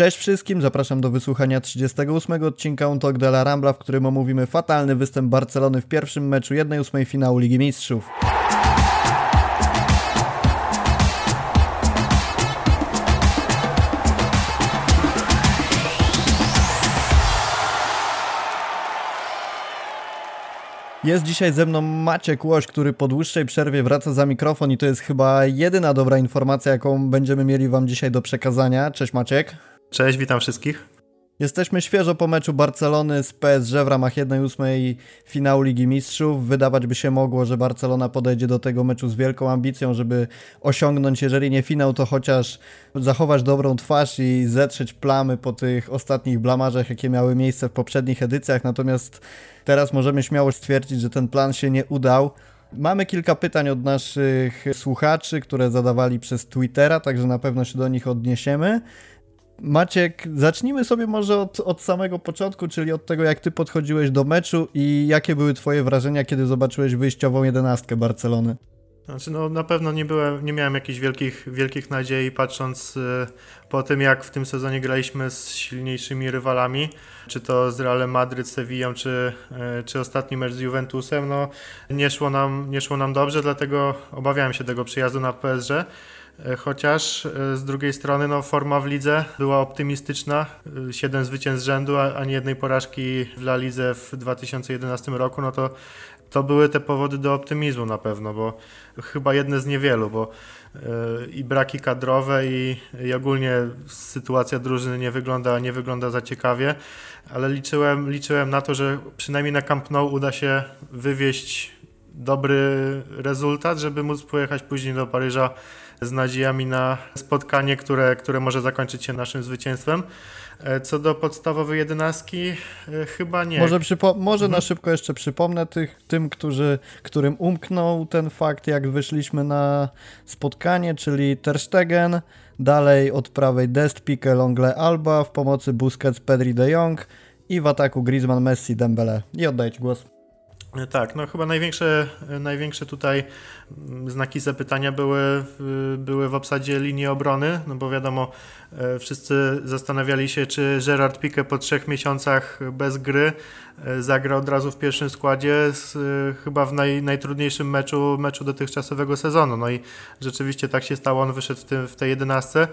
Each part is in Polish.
Cześć wszystkim, zapraszam do wysłuchania 38 odcinka Un de la Rambla, w którym omówimy fatalny występ Barcelony w pierwszym meczu 1-8 finału Ligi Mistrzów. Jest dzisiaj ze mną Maciek Łoś, który po dłuższej przerwie wraca za mikrofon i to jest chyba jedyna dobra informacja, jaką będziemy mieli Wam dzisiaj do przekazania. Cześć Maciek. Cześć, witam wszystkich. Jesteśmy świeżo po meczu Barcelony z PSG w ramach 1-8 finału Ligi Mistrzów. Wydawać by się mogło, że Barcelona podejdzie do tego meczu z wielką ambicją, żeby osiągnąć, jeżeli nie finał, to chociaż zachować dobrą twarz i zetrzeć plamy po tych ostatnich blamarzach, jakie miały miejsce w poprzednich edycjach. Natomiast teraz możemy śmiało stwierdzić, że ten plan się nie udał. Mamy kilka pytań od naszych słuchaczy, które zadawali przez Twittera, także na pewno się do nich odniesiemy. Maciek, zacznijmy sobie może od, od samego początku, czyli od tego, jak ty podchodziłeś do meczu i jakie były twoje wrażenia, kiedy zobaczyłeś wyjściową jedenastkę Barcelony. Znaczy, no, na pewno nie, byłem, nie miałem jakichś wielkich, wielkich nadziei, patrząc y, po tym, jak w tym sezonie graliśmy z silniejszymi rywalami, czy to z Realem Madryt, Sevillą, czy, y, czy ostatni mecz z Juventusem. No, nie, szło nam, nie szło nam dobrze, dlatego obawiałem się tego przyjazdu na PSG. E, chociaż e, z drugiej strony no, forma w lidze była optymistyczna. E, siedem zwycięstw z rzędu, ani jednej porażki w La Lidze w 2011 roku, no to to były te powody do optymizmu na pewno, bo chyba jedne z niewielu, bo i braki kadrowe i, i, ogólnie sytuacja drużyny nie wygląda, nie wygląda za ciekawie, ale liczyłem, liczyłem na to, że przynajmniej na Camp Nou uda się wywieźć dobry rezultat, żeby móc pojechać później do Paryża z nadziejami na spotkanie, które, które może zakończyć się naszym zwycięstwem. E, co do podstawowej jedenastki, e, chyba nie. Może, przypo- może mhm. na szybko jeszcze przypomnę tych, tym, którzy, którym umknął ten fakt, jak wyszliśmy na spotkanie, czyli Ter Stegen, dalej od prawej Dest, Pique, Longle, Alba, w pomocy Busquets, Pedri de Jong i w ataku Griezmann, Messi, Dembele. I oddajcie głos. Tak, no chyba największe, największe tutaj znaki zapytania były, były w obsadzie linii obrony, no bo wiadomo, e, wszyscy zastanawiali się, czy Gerard Pique po trzech miesiącach bez gry e, zagra od razu w pierwszym składzie, z, e, chyba w naj, najtrudniejszym meczu, meczu dotychczasowego sezonu. No i rzeczywiście tak się stało, on wyszedł w, tym, w tej jedenastce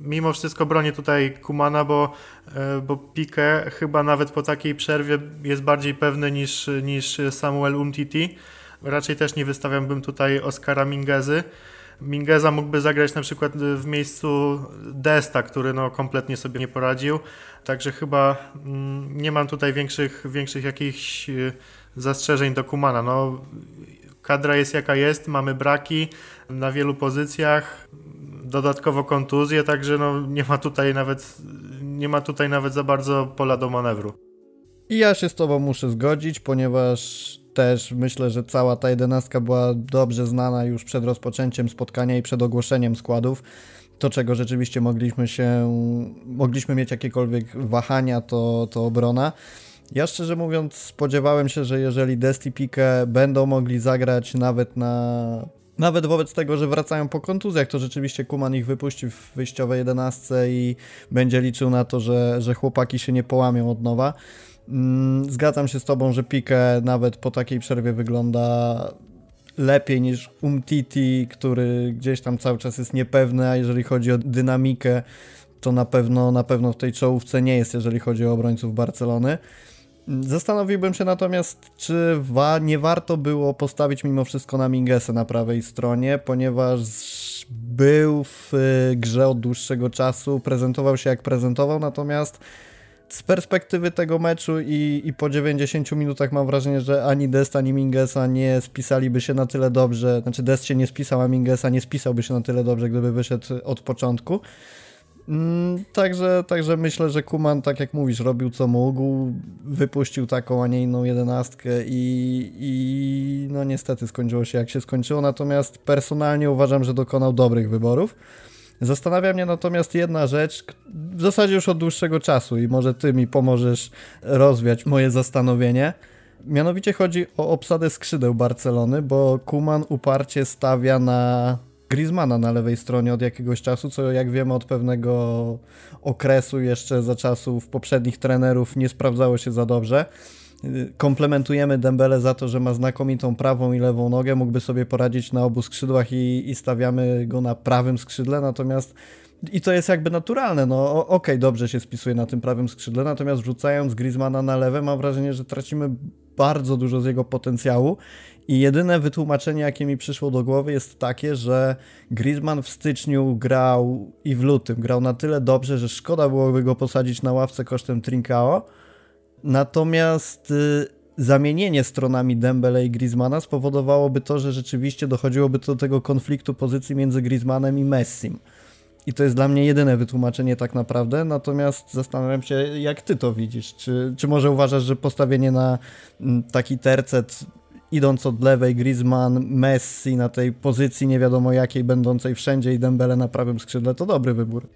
mimo wszystko bronię tutaj Kumana, bo, e, bo Pique chyba nawet po takiej przerwie jest bardziej pewny niż, niż Samuel Umtiti. Raczej też nie wystawiałbym tutaj Oscara Mingezy. Mingeza mógłby zagrać na przykład w miejscu Desta, który no kompletnie sobie nie poradził. Także chyba mm, nie mam tutaj większych, większych jakichś e, zastrzeżeń do Kumana. No, kadra jest jaka jest, mamy braki na wielu pozycjach dodatkowo kontuzję, także no nie ma tutaj nawet nie ma tutaj nawet za bardzo pola do manewru. I ja się z tobą muszę zgodzić, ponieważ też myślę, że cała ta jedenastka była dobrze znana już przed rozpoczęciem spotkania i przed ogłoszeniem składów. To, czego rzeczywiście mogliśmy się, mogliśmy mieć jakiekolwiek wahania, to, to obrona. Ja szczerze mówiąc spodziewałem się, że jeżeli Desti Pique będą mogli zagrać nawet na nawet wobec tego, że wracają po kontuzjach, to rzeczywiście Kuman ich wypuści w wyjściowej jedenastce i będzie liczył na to, że, że chłopaki się nie połamią od nowa. Mm, zgadzam się z tobą, że Pique nawet po takiej przerwie wygląda lepiej niż Umtiti, który gdzieś tam cały czas jest niepewny, a jeżeli chodzi o dynamikę, to na pewno, na pewno w tej czołówce nie jest, jeżeli chodzi o obrońców Barcelony. Zastanowiłbym się natomiast, czy wa nie warto było postawić mimo wszystko na Mingesę na prawej stronie, ponieważ był w y, grze od dłuższego czasu, prezentował się jak prezentował, natomiast z perspektywy tego meczu i, i po 90 minutach mam wrażenie, że ani Dest, ani Mingesa nie spisaliby się na tyle dobrze, znaczy Dest się nie spisał, a Mingesa nie spisałby się na tyle dobrze, gdyby wyszedł od początku. Mm, także, także myślę, że Kuman, tak jak mówisz, robił co mógł, wypuścił taką, a nie inną jedenastkę i, i no niestety skończyło się jak się skończyło, natomiast personalnie uważam, że dokonał dobrych wyborów. Zastanawia mnie natomiast jedna rzecz, w zasadzie już od dłuższego czasu i może ty mi pomożesz rozwiać moje zastanowienie. Mianowicie chodzi o obsadę skrzydeł Barcelony, bo Kuman uparcie stawia na Griezmana na lewej stronie od jakiegoś czasu, co jak wiemy od pewnego okresu jeszcze za czasów poprzednich trenerów nie sprawdzało się za dobrze. Komplementujemy Dembele za to, że ma znakomitą prawą i lewą nogę, mógłby sobie poradzić na obu skrzydłach i, i stawiamy go na prawym skrzydle, natomiast i to jest jakby naturalne, no okej, okay, dobrze się spisuje na tym prawym skrzydle, natomiast wrzucając Griezmana na lewe mam wrażenie, że tracimy bardzo dużo z jego potencjału i jedyne wytłumaczenie, jakie mi przyszło do głowy jest takie, że Griezmann w styczniu grał i w lutym grał na tyle dobrze, że szkoda byłoby go posadzić na ławce kosztem Trincao, natomiast y, zamienienie stronami Dembele i Griezmana spowodowałoby to, że rzeczywiście dochodziłoby do tego konfliktu pozycji między Griezmannem i Messim. I to jest dla mnie jedyne wytłumaczenie tak naprawdę, natomiast zastanawiam się, jak ty to widzisz. Czy, czy może uważasz, że postawienie na mm, taki tercet idąc od lewej Griezmann, Messi na tej pozycji nie wiadomo jakiej, będącej wszędzie i Dembele na prawym skrzydle, to dobry wybór.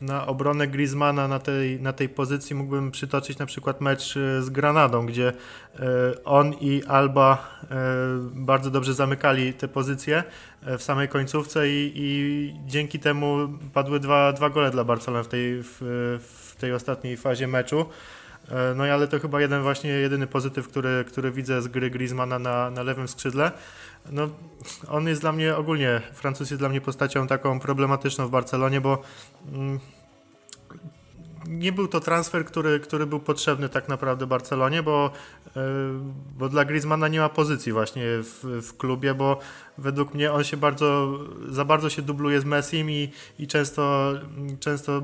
Na obronę Griezmana na tej, na tej pozycji mógłbym przytoczyć na przykład mecz e, z Granadą, gdzie e, on i Alba e, bardzo dobrze zamykali te pozycje w samej końcówce i, i dzięki temu padły dwa, dwa gole dla Barcelony w tej, w, w tej ostatniej fazie meczu. No i ale to chyba jeden właśnie jedyny pozytyw, który, który widzę z gry Griezmana na, na lewym skrzydle. No, on jest dla mnie ogólnie, Francuz jest dla mnie postacią taką problematyczną w Barcelonie, bo mm, nie był to transfer, który, który był potrzebny tak naprawdę Barcelonie, bo, e, bo dla Griezmana nie ma pozycji właśnie w, w klubie, bo według mnie on się bardzo, za bardzo się dubluje z Messim i, i często, często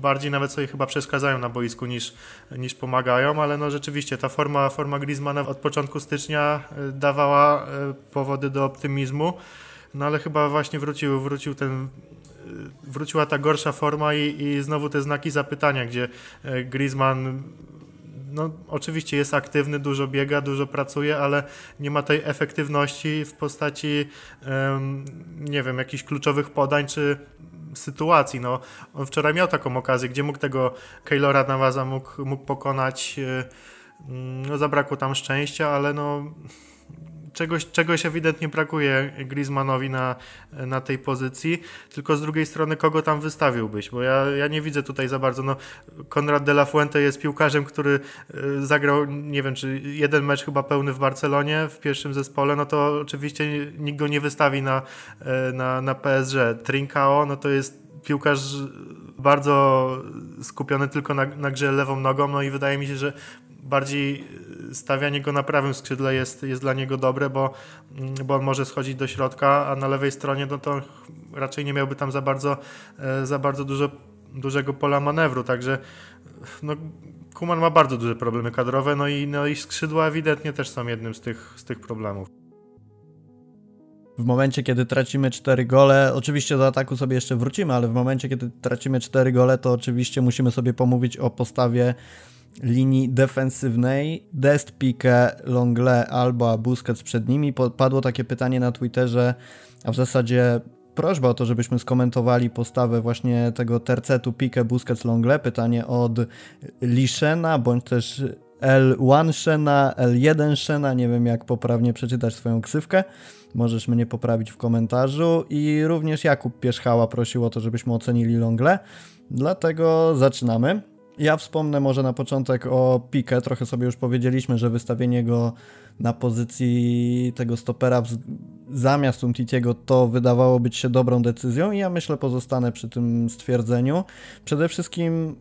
bardziej nawet sobie chyba przeszkadzają na boisku niż, niż pomagają, ale no rzeczywiście ta forma, forma Griezmana od początku stycznia e, dawała e, powody do optymizmu, no ale chyba właśnie wrócił, wrócił ten wróciła ta gorsza forma i, i znowu te znaki zapytania, gdzie e, Griezmann no, oczywiście jest aktywny, dużo biega, dużo pracuje, ale nie ma tej efektywności w postaci, nie wiem, jakichś kluczowych podań czy sytuacji. No, on wczoraj miał taką okazję, gdzie mógł tego Keylora Navaza mógł, mógł pokonać. Mm, no, zabrakło tam szczęścia, ale no, czegoś, czegoś ewidentnie brakuje Griezmannowi na, na tej pozycji, tylko z drugiej strony kogo tam wystawiłbyś, bo ja, ja nie widzę tutaj za bardzo, no Konrad de la Fuente jest piłkarzem, który e, zagrał, nie wiem, czy jeden mecz chyba pełny w Barcelonie w pierwszym zespole, no to oczywiście nikt go nie wystawi na, e, na, na PSG. Trincao, no to jest piłkarz bardzo skupiony tylko na, na grze lewą nogą, no i wydaje mi się, że bardziej stawianie go na prawym skrzydle jest, jest dla niego dobre, bo, bo on może schodzić do środka, a na lewej stronie no to raczej nie miałby tam za bardzo, e, za bardzo dużo, dużego pola manewru, także no, Kuman ma bardzo duże problemy kadrowe, no i, no i skrzydła ewidentnie też są jednym z tych, z tych problemów. W momencie, kiedy tracimy 4 gole, oczywiście do ataku sobie jeszcze wrócimy, ale w momencie, kiedy tracimy 4 gole, to oczywiście musimy sobie pomówić o postawie linii defensywnej Dest, Pique, Longle, Alba, Busquets przed nimi. Padło takie pytanie na Twitterze, a w zasadzie prośba o to, żebyśmy skomentowali postawę właśnie tego tercetu Pique, Busquets, Longle. Pytanie od Liszena, bądź też L1 Shena, L1 Shena, nie wiem jak poprawnie przeczytać swoją ksywkę. Możesz mnie poprawić w komentarzu. I również Jakub Pierzchała prosił o to, żebyśmy ocenili Longle. Dlatego zaczynamy. Ja wspomnę może na początek o Pique. Trochę sobie już powiedzieliśmy, że wystawienie go na pozycji tego stopera zamiast Umtitiego to wydawało być się dobrą decyzją i ja myślę pozostanę przy tym stwierdzeniu. Przede wszystkim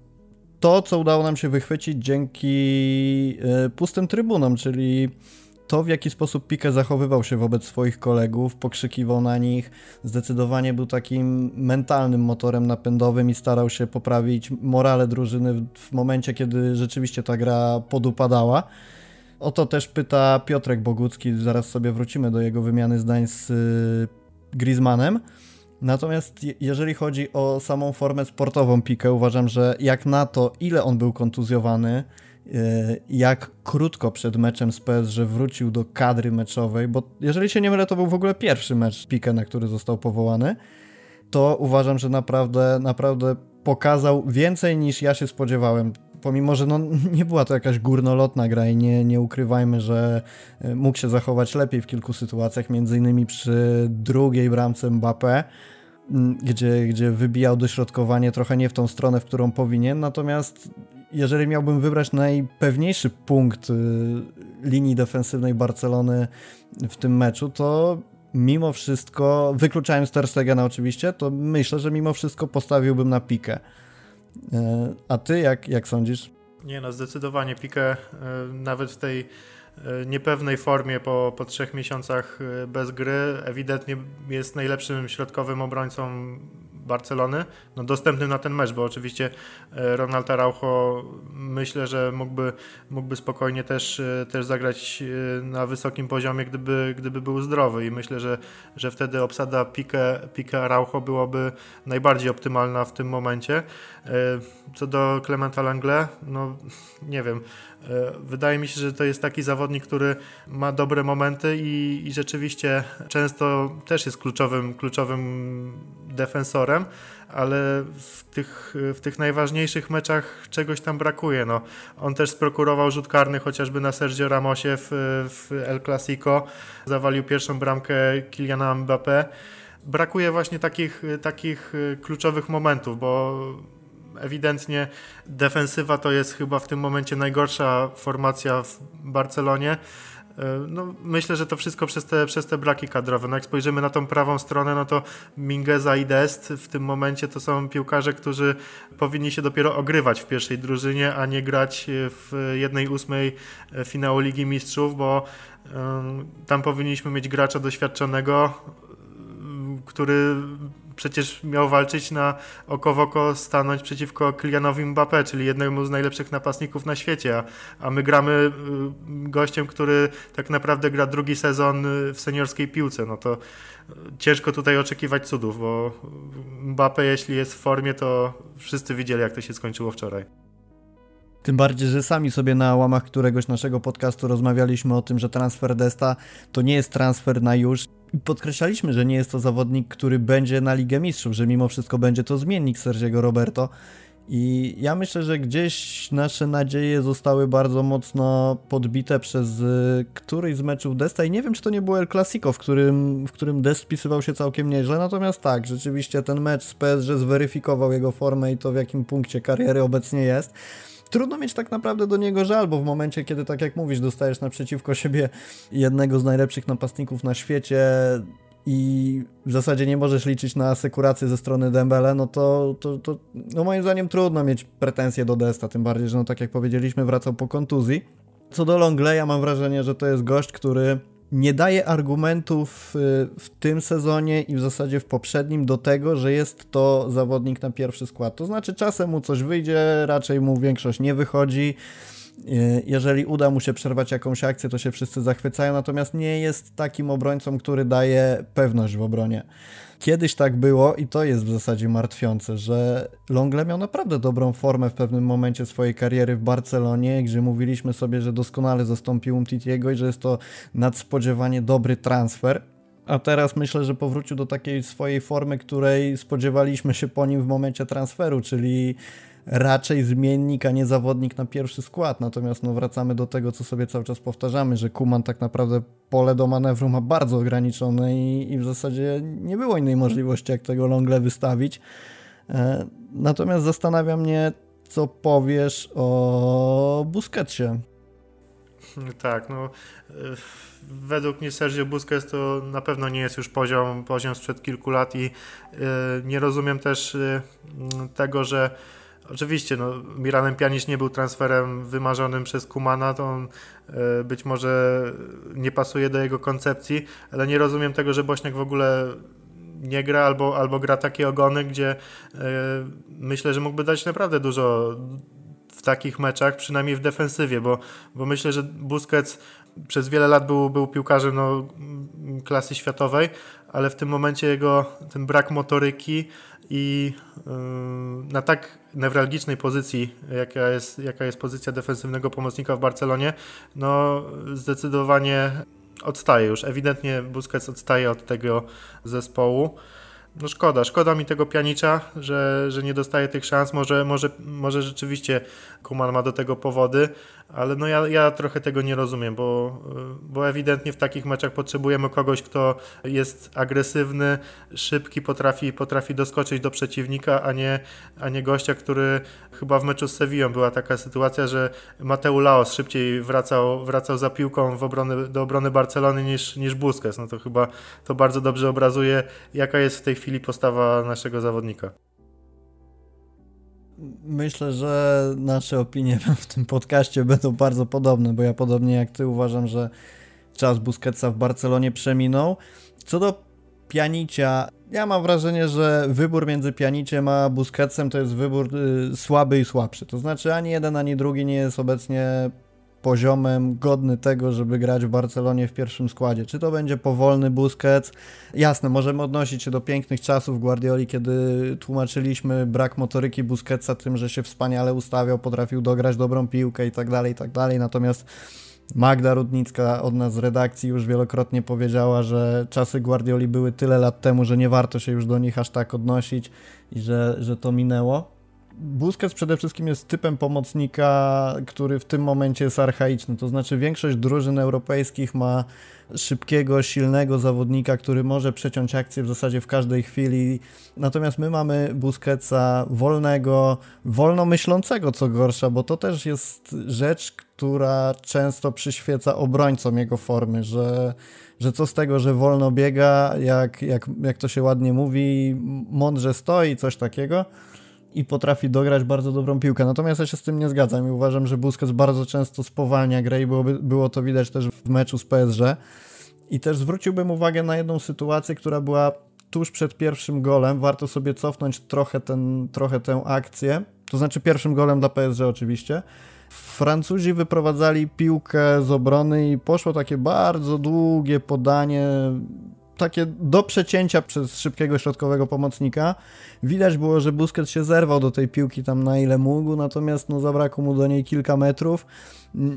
to, co udało nam się wychwycić dzięki y, pustym trybunom, czyli to, w jaki sposób Pique zachowywał się wobec swoich kolegów, pokrzykiwał na nich, zdecydowanie był takim mentalnym motorem napędowym i starał się poprawić morale drużyny w momencie, kiedy rzeczywiście ta gra podupadała. O to też pyta Piotrek Bogucki, zaraz sobie wrócimy do jego wymiany zdań z y, Griezmannem. Natomiast jeżeli chodzi o samą formę sportową Pique, uważam, że jak na to, ile on był kontuzjowany, jak krótko przed meczem z PSG wrócił do kadry meczowej, bo jeżeli się nie mylę, to był w ogóle pierwszy mecz Pique, na który został powołany, to uważam, że naprawdę, naprawdę pokazał więcej niż ja się spodziewałem. pomimo, że no, nie była to jakaś górnolotna gra i nie, nie ukrywajmy, że e, mógł się zachować lepiej w kilku sytuacjach, między innymi przy drugiej bramce Mbappé, gdzie, gdzie wybijał dośrodkowanie trochę nie w tą stronę, w którą powinien, natomiast jeżeli miałbym wybrać najpewniejszy punkt y, linii defensywnej Barcelony w tym meczu, to mimo wszystko, wykluczając Ter Stegena oczywiście, to myślę, że mimo wszystko postawiłbym na pikę. E, a ty jak, jak sądzisz? Nie no, zdecydowanie pikę e, nawet w tej niepewnej formie po, po trzech miesiącach bez gry ewidentnie jest najlepszym środkowym obrońcą Barcelony, no dostępnym na ten mecz, bo oczywiście e, Ronald Araujo myślę, że mógłby, mógłby spokojnie też, e, też zagrać e, na wysokim poziomie, gdyby, gdyby był zdrowy i myślę, że, że wtedy obsada Pique, Pique Araujo byłoby najbardziej optymalna w tym momencie. Co do Clementa Langle, no nie wiem, Wydaje mi się, że to jest taki zawodnik, który ma dobre momenty i, i rzeczywiście często też jest kluczowym, kluczowym defensorem, ale w tych, w tych najważniejszych meczach czegoś tam brakuje. No, on też sprokurował rzut karny chociażby na Sergio Ramosie w, w El Clasico, zawalił pierwszą bramkę Kyliana Mbappé. Brakuje właśnie takich, takich kluczowych momentów, bo ewidentnie defensywa to jest chyba w tym momencie najgorsza formacja w Barcelonie. E, no, myślę, że to wszystko przez te, przez te braki kadrowe. No, jak spojrzymy na tą prawą stronę, no to Mingeza i Dest w tym momencie to są piłkarze, którzy powinni się dopiero ogrywać w pierwszej drużynie, a nie grać w jednej ósmej finału Ligi Mistrzów, bo um, tam powinniśmy mieć gracza doświadczonego, który przecież miał walczyć na oko w oko, stanąć przeciwko Kylianowi Mbappé, czyli jednemu z najlepszych napastników na świecie, a, a my gramy y, gościem, który tak naprawdę gra drugi sezon y, w seniorskiej piłce, no to y, ciężko tutaj oczekiwać cudów, bo Mbappé jeśli jest w formie, to wszyscy widzieli jak to się skończyło wczoraj. Tym bardziej, że sami sobie na łamach któregoś naszego podcastu rozmawialiśmy o tym, że transfer Desta to nie jest transfer na już. Podkreślaliśmy, że nie jest to zawodnik, który będzie na Ligę Mistrzów, że mimo wszystko będzie to zmiennik Sergiego Roberto. I ja myślę, że gdzieś nasze nadzieje zostały bardzo mocno podbite przez y, któryś z meczów Desta. I nie wiem, czy to nie było El Clasico, w którym, w którym Dest spisywał się całkiem nieźle, natomiast tak, rzeczywiście ten mecz z PSG zweryfikował jego formę i to w jakim punkcie kariery obecnie jest trudno mieć tak naprawdę do niego żal, bo w momencie, kiedy tak jak mówisz, dostajesz naprzeciwko siebie jednego z najlepszych napastników na świecie i w zasadzie nie możesz liczyć na asekurację ze strony Dembele, no to, to, to no moim zdaniem trudno mieć pretensje do Desta, tym bardziej, że no tak jak powiedzieliśmy, wracał po kontuzji. Co do Longleya, mam wrażenie, że to jest gość, który nie daje argumentów y, w tym sezonie i w zasadzie w poprzednim do tego, że jest to zawodnik na pierwszy skład. To znaczy czasem mu coś wyjdzie, raczej mu większość nie wychodzi. Y, jeżeli uda mu się przerwać jakąś akcję, to się wszyscy zachwycają, natomiast nie jest takim obrońcą, który daje pewność w obronie. Kiedyś tak było i to jest w zasadzie martwiące, że Longle miał naprawdę dobrą formę w pewnym momencie swojej kariery w Barcelonie, gdzie mówiliśmy sobie, że doskonale zastąpił Umtitiego i że jest to nadspodziewanie dobry transfer. A teraz myślę, że powrócił do takiej swojej formy, której spodziewaliśmy się po nim w momencie transferu, czyli raczej zmiennik, a nie zawodnik na pierwszy skład. Natomiast no, wracamy do tego, co sobie cały czas powtarzamy, że Kuman tak naprawdę pole do manewru ma bardzo ograniczone i, i w zasadzie nie było innej możliwości, jak tego Longle wystawić. E, natomiast zastanawia mnie, co powiesz o Busquetsie. Tak, no e, według mnie Sergio Busquets to na pewno nie jest już poziom, poziom sprzed kilku lat i e, nie rozumiem też tego, że Oczywiście, no, Miranem Pjanic nie był transferem wymarzonym przez Kumana, to on y, być może nie pasuje do jego koncepcji, ale nie rozumiem tego, że Bośniak w ogóle nie gra albo, albo gra takie ogony, gdzie y, myślę, że mógłby dać naprawdę dużo w takich meczach, przynajmniej w defensywie, bo, bo myślę, że Busquets przez wiele lat był, był piłkarzem no, klasy światowej, ale w tym momencie jego ten brak motoryki i yy, na tak newralgicznej pozycji, jaka jest, jaka jest pozycja defensywnego pomocnika w Barcelonie, no zdecydowanie odstaje już. Ewidentnie Busquets odstaje od tego zespołu. no szkoda, szkoda mi tego pianicza, że, że nie dostaje tych szans. Może, może, może rzeczywiście Kuman ma do tego powody, ale no ja, ja trochę tego nie rozumiem, bo, bo ewidentnie w takich meczach potrzebujemy kogoś, kto jest agresywny, szybki, potrafi, potrafi doskoczyć do przeciwnika, a nie, a nie gościa, który chyba w meczu z Sevillą była taka sytuacja, że Mateu Laos szybciej wracał, wracał za piłką w obrony, do obrony Barcelony niż, niż Busquets. No to chyba to bardzo dobrze obrazuje, jaka jest w tej chwili postawa naszego zawodnika. Myślę, że nasze opinie w tym podcaście będą bardzo podobne, bo ja podobnie jak ty uważam, że czas Busquetsa w Barcelonie przeminął. Co do Pianicia, ja mam wrażenie, że wybór między Pianiciem a Busquetsem to jest wybór y, słaby i słabszy. To znaczy ani jeden, ani drugi nie jest obecnie poziomem godny tego, żeby grać w Barcelonie w pierwszym składzie. Czy to będzie powolny Busquets? Jasne, możemy odnosić się do pięknych czasów Guardioli, kiedy tłumaczyliśmy brak motoryki Busquetsa tym, że się wspaniale ustawiał, potrafił dograć dobrą piłkę i tak dalej, i tak dalej. Natomiast Magda Rudnicka od nas z redakcji już wielokrotnie powiedziała, że czasy Guardioli były tyle lat temu, że nie warto się już do nich aż tak odnosić i że, że to minęło. Busquets przede wszystkim jest typem pomocnika, który w tym momencie jest archaiczny. To znaczy, większość drużyn europejskich ma szybkiego, silnego zawodnika, który może przeciąć akcję w zasadzie w każdej chwili. Natomiast my mamy Busquetsa wolnego, wolno myślącego, co gorsza, bo to też jest rzecz, która często przyświeca obrońcom jego formy, że, że co z tego, że wolno biega, jak, jak, jak to się ładnie mówi, mądrze stoi, coś takiego i potrafi dograć bardzo dobrą piłkę. Natomiast ja się z tym nie zgadzam i uważam, że Busquets bardzo często spowalnia grę i byłoby, było to widać też w meczu z PSG. I też zwróciłbym uwagę na jedną sytuację, która była tuż przed pierwszym golem. Warto sobie cofnąć trochę, ten, trochę tę akcję. To znaczy pierwszym golem dla PSG oczywiście. Francuzi wyprowadzali piłkę z obrony i poszło takie bardzo długie podanie takie do przecięcia przez szybkiego środkowego pomocnika. Widać było, że Busquets się zerwał do tej piłki tam na ile mógł, natomiast no, zabrakło mu do niej kilka metrów.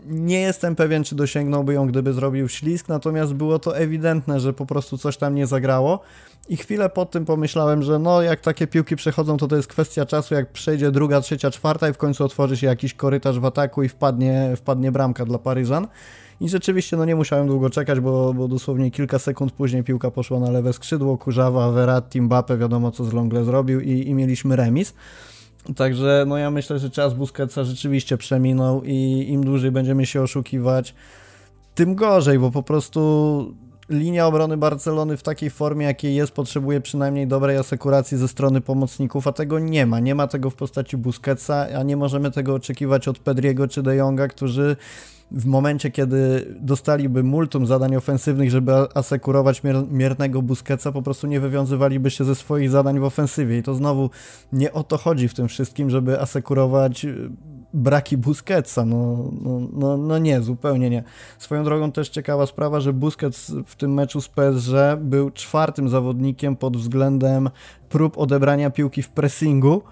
Nie jestem pewien, czy dosięgnąłby ją, gdyby zrobił ślisk, natomiast było to ewidentne, że po prostu coś tam nie zagrało. I chwilę po tym pomyślałem, że no jak takie piłki przechodzą, to to jest kwestia czasu, jak przejdzie druga, trzecia, czwarta i w końcu otworzy się jakiś korytarz w ataku i wpadnie, wpadnie bramka dla Paryżan. I rzeczywiście no nie musiałem długo czekać, bo, bo dosłownie kilka sekund później piłka poszła na lewe skrzydło, Kurzawa, Verratti, Mbappe, wiadomo co z Longle zrobił i, i mieliśmy remis. Także no ja myślę, że czas Busquetsa rzeczywiście przeminął i im dłużej będziemy się oszukiwać, tym gorzej, bo po prostu linia obrony Barcelony w takiej formie, jakiej jest, potrzebuje przynajmniej dobrej asekuracji ze strony pomocników, a tego nie ma. Nie ma tego w postaci Busquetsa, a nie możemy tego oczekiwać od Pedriego czy De Jonga, którzy w momencie, kiedy dostaliby multum zadań ofensywnych, żeby asekurować mier miernego Busquetsa, po prostu nie wywiązywaliby się ze swoich zadań w ofensywie. I to znowu nie o to chodzi w tym wszystkim, żeby asekurować y, braki Busquetsa. No, no, no, no nie, zupełnie nie. Swoją drogą też ciekawa sprawa, że Busquets w tym meczu z PSG był czwartym zawodnikiem pod względem prób odebrania piłki w pressingu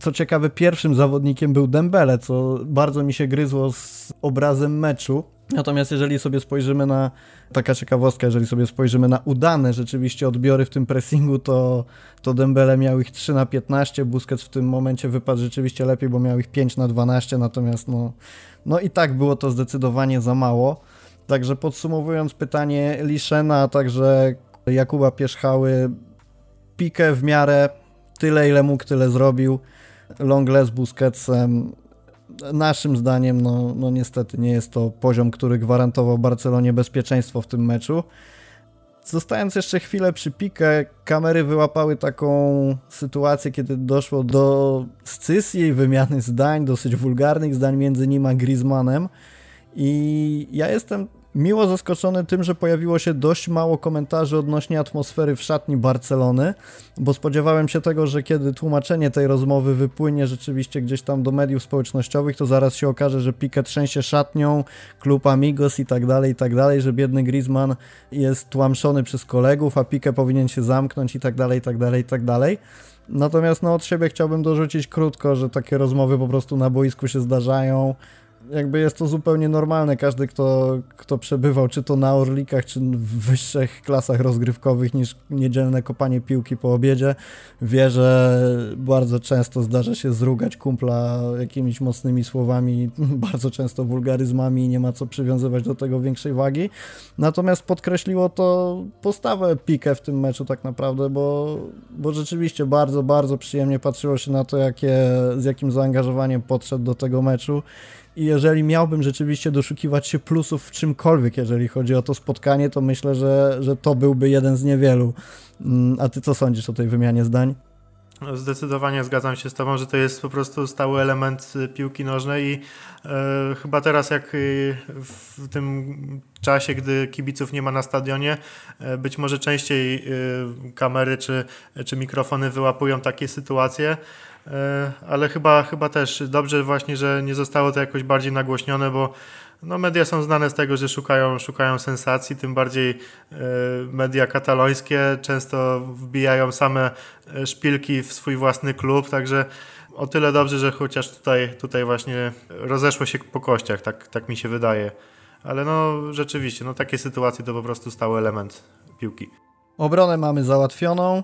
co ciekawe, pierwszym zawodnikiem był Dembele, co bardzo mi się gryzło z obrazem meczu. Natomiast jeżeli sobie spojrzymy na, taka ciekawostka, jeżeli sobie spojrzymy na udane rzeczywiście odbiory w tym pressingu, to, to Dembele miał ich 3 na 15, Busquets w tym momencie wypadł rzeczywiście lepiej, bo miał ich 5 na 12, natomiast no, no i tak było to zdecydowanie za mało. Także podsumowując pytanie Liszena, a także Jakuba Pierzchały, pikę w miarę, tyle ile mógł, tyle zrobił. Longle z Busquetsem. Naszym zdaniem, no, no niestety nie jest to poziom, który gwarantował Barcelonie bezpieczeństwo w tym meczu. Zostając jeszcze chwilę przy pikę, kamery wyłapały taką sytuację, kiedy doszło do scysji i wymiany zdań, dosyć wulgarnych zdań między nim a Griezmannem. I ja jestem miło zaskoczony tym, że pojawiło się dość mało komentarzy odnośnie atmosfery w szatni Barcelony, bo spodziewałem się tego, że kiedy tłumaczenie tej rozmowy wypłynie rzeczywiście gdzieś tam do mediów społecznościowych, to zaraz się okaże, że Piquet trzęsie szatnią, klub Amigos i tak dalej, i tak dalej, że biedny Griezmann jest tłamszony przez kolegów, a Piquet powinien się zamknąć i tak dalej, i tak dalej, i tak dalej. Natomiast no od siebie chciałbym dorzucić krótko, że takie rozmowy po prostu na boisku się zdarzają jakby jest to zupełnie normalne. Każdy, kto, kto przebywał czy to na Orlikach, czy w wyższych klasach rozgrywkowych niż niedzielne kopanie piłki po obiedzie, wie, że bardzo często zdarza się zrugać kumpla jakimiś mocnymi słowami, bardzo często wulgaryzmami i nie ma co przywiązywać do tego większej wagi. Natomiast podkreśliło to postawę Pikę w tym meczu tak naprawdę, bo, bo rzeczywiście bardzo, bardzo przyjemnie patrzyło się na to, jakie, z jakim zaangażowaniem podszedł do tego meczu i jeżeli miałbym rzeczywiście doszukiwać się plusów w czymkolwiek, jeżeli chodzi o to spotkanie, to myślę, że, że to byłby jeden z niewielu. Mm, a ty co sądzisz o tej wymianie zdań? No, zdecydowanie zgadzam się z Tobą, że to jest po prostu stały element y, piłki nożnej i e, chyba teraz, jak y, w tym czasie, gdy kibiców nie ma na stadionie, e, być może częściej e, kamery czy, czy mikrofony wyłapują takie sytuacje. E, ale chyba, chyba też dobrze właśnie, że nie zostało to jakoś bardziej nagłośnione, bo no, media są znane z tego, że szukają, szukają sensacji, tym bardziej e, media katalońskie często wbijają same e, szpilki w swój własny klub, także o tyle dobrze, że chociaż tutaj, tutaj właśnie rozeszło się po kościach, tak, tak mi się wydaje. Ale no rzeczywiście, no takie sytuacje to po prostu stały element piłki. Obronę mamy załatwioną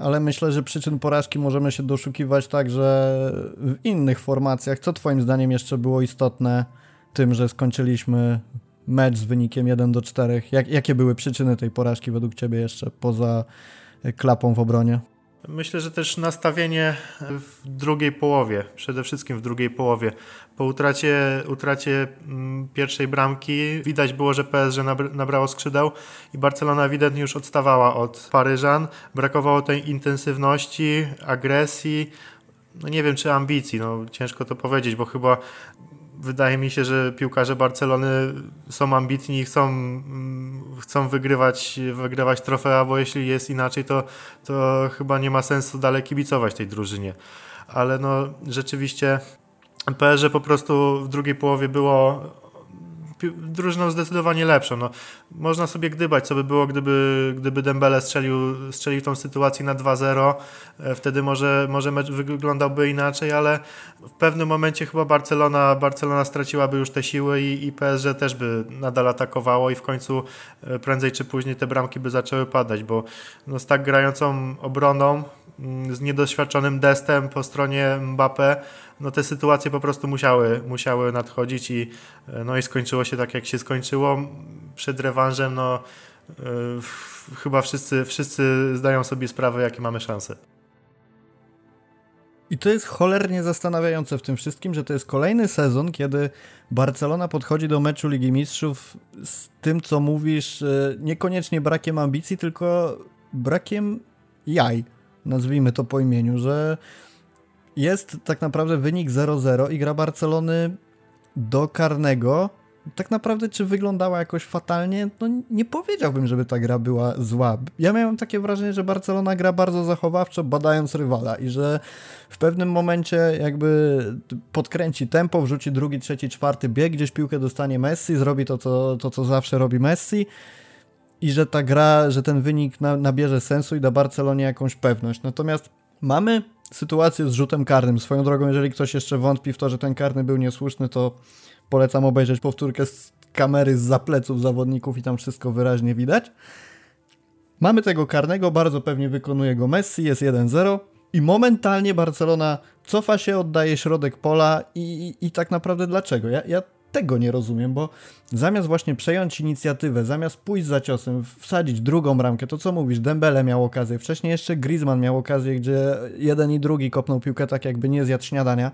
ale myślę, że przyczyn porażki możemy się doszukiwać także w innych formacjach. Co Twoim zdaniem jeszcze było istotne tym, że skończyliśmy mecz z wynikiem 1 do 4? Jak, jakie były przyczyny tej porażki według Ciebie jeszcze poza klapą w obronie? Myślę, że też nastawienie w drugiej połowie, przede wszystkim w drugiej połowie. Po utracie, utracie mm, pierwszej bramki widać było, że PSG nabrało skrzydeł i Barcelona ewidentnie już odstawała od Paryżan. Brakowało tej intensywności, agresji, no nie wiem czy ambicji, no ciężko to powiedzieć, bo chyba wydaje mi się, że piłkarze Barcelony są ambitni i chcą, mm, chcą wygrywać, wygrywać trofea, bo jeśli jest inaczej, to, to chyba nie ma sensu dalej kibicować tej drużynie. Ale no rzeczywiście PSG po prostu w drugiej połowie było drużyną zdecydowanie lepszą. No, można sobie gdybać, co by było, gdyby, gdyby Dembele strzelił, strzelił tą sytuację na 2-0. E, wtedy może, może mecz wyglądałby inaczej, ale w pewnym momencie chyba Barcelona, Barcelona straciłaby już te siły i, i PSG też by nadal atakowało i w końcu e, prędzej czy później te bramki by zaczęły padać, bo no, z tak grającą obroną, z niedoświadczonym destem po stronie Mbappé, no te sytuacje po prostu musiały, musiały nadchodzić i, no i skończyło się tak, jak się skończyło. Przed rewanżem, no yy, chyba wszyscy, wszyscy zdają sobie sprawę, jakie mamy szanse. I to jest cholernie zastanawiające w tym wszystkim, że to jest kolejny sezon, kiedy Barcelona podchodzi do meczu Ligi Mistrzów z tym, co mówisz, niekoniecznie brakiem ambicji, tylko brakiem jaj, nazwijmy to po imieniu, że jest tak naprawdę wynik 0-0 i gra Barcelony do karnego. Tak naprawdę, czy wyglądała jakoś fatalnie? No nie powiedziałbym, żeby ta gra była zła. Ja miałem takie wrażenie, że Barcelona gra bardzo zachowawczo, badając rywala i że w pewnym momencie jakby podkręci tempo, wrzuci drugi, trzeci, czwarty bieg, gdzieś piłkę dostanie Messi, zrobi to, co, to, co zawsze robi Messi i że ta gra, że ten wynik na, nabierze sensu i da Barcelonie jakąś pewność. Natomiast mamy sytuację z rzutem karnym. Swoją drogą, jeżeli ktoś jeszcze wątpi w to, że ten karny był niesłuszny, to polecam obejrzeć powtórkę z kamery z zapleców zawodników i tam wszystko wyraźnie widać. Mamy tego karnego, bardzo pewnie wykonuje go Messi, jest 1-0 i momentalnie Barcelona cofa się, oddaje środek pola i, i, i tak naprawdę dlaczego? Ja, ja tego nie rozumiem, bo zamiast właśnie przejąć inicjatywę, zamiast pójść za ciosem, wsadzić drugą bramkę, to co mówisz, Dembele miał okazję, wcześniej jeszcze Griezmann miał okazję, gdzie jeden i drugi kopnął piłkę tak jakby nie zjadł śniadania.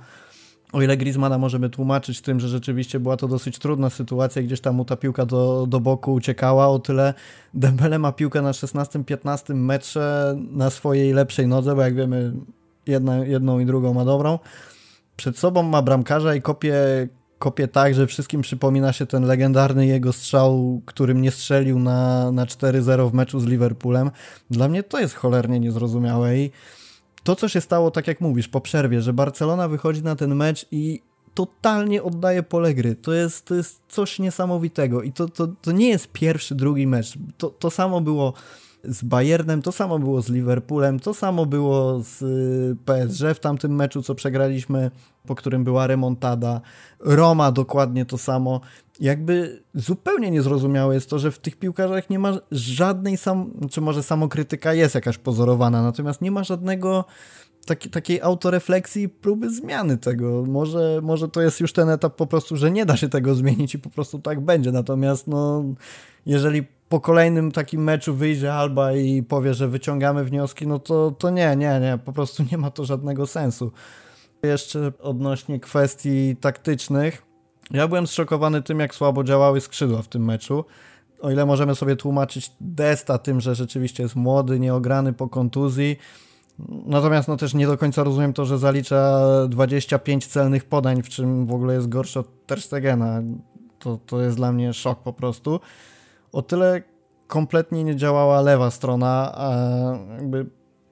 O ile Griezmana możemy tłumaczyć tym, że rzeczywiście była to dosyć trudna sytuacja, gdzieś tam mu ta piłka do, do boku uciekała, o tyle Dembele ma piłkę na 16-15 metrze na swojej lepszej nodze, bo jak wiemy jedna, jedną i drugą ma dobrą. Przed sobą ma bramkarza i kopie kopie tak, że wszystkim przypomina się ten legendarny jego strzał, którym nie strzelił na, na 4-0 w meczu z Liverpoolem. Dla mnie to jest cholernie niezrozumiałe i to, co się stało, tak jak mówisz, po przerwie, że Barcelona wychodzi na ten mecz i totalnie oddaje pole gry. To jest, to jest coś niesamowitego i to, to, to nie jest pierwszy, drugi mecz. To, to samo było z Bayernem, to samo było z Liverpoolem, to samo było z y, PSG w tamtym meczu, co przegraliśmy, po którym była remontada. Roma dokładnie to samo. Jakby zupełnie niezrozumiałe jest to, że w tych piłkarzach nie ma żadnej sam, czy może samokrytyka jest jakaś pozorowana, natomiast nie ma żadnego taki, takiej autorefleksji próby zmiany tego. Może, może to jest już ten etap po prostu, że nie da się tego zmienić i po prostu tak będzie. Natomiast no, jeżeli po kolejnym takim meczu wyjdzie Alba i powie, że wyciągamy wnioski, no to, to nie, nie, nie, po prostu nie ma to żadnego sensu. Jeszcze odnośnie kwestii taktycznych. Ja byłem zszokowany tym, jak słabo działały skrzydła w tym meczu. O ile możemy sobie tłumaczyć Desta tym, że rzeczywiście jest młody, nieograny po kontuzji, Natomiast no też nie do końca rozumiem to, że zalicza 25 celnych podań, w czym w ogóle jest gorszy od Terstegena. To, to jest dla mnie szok po prostu. O tyle kompletnie nie działała lewa strona, a jakby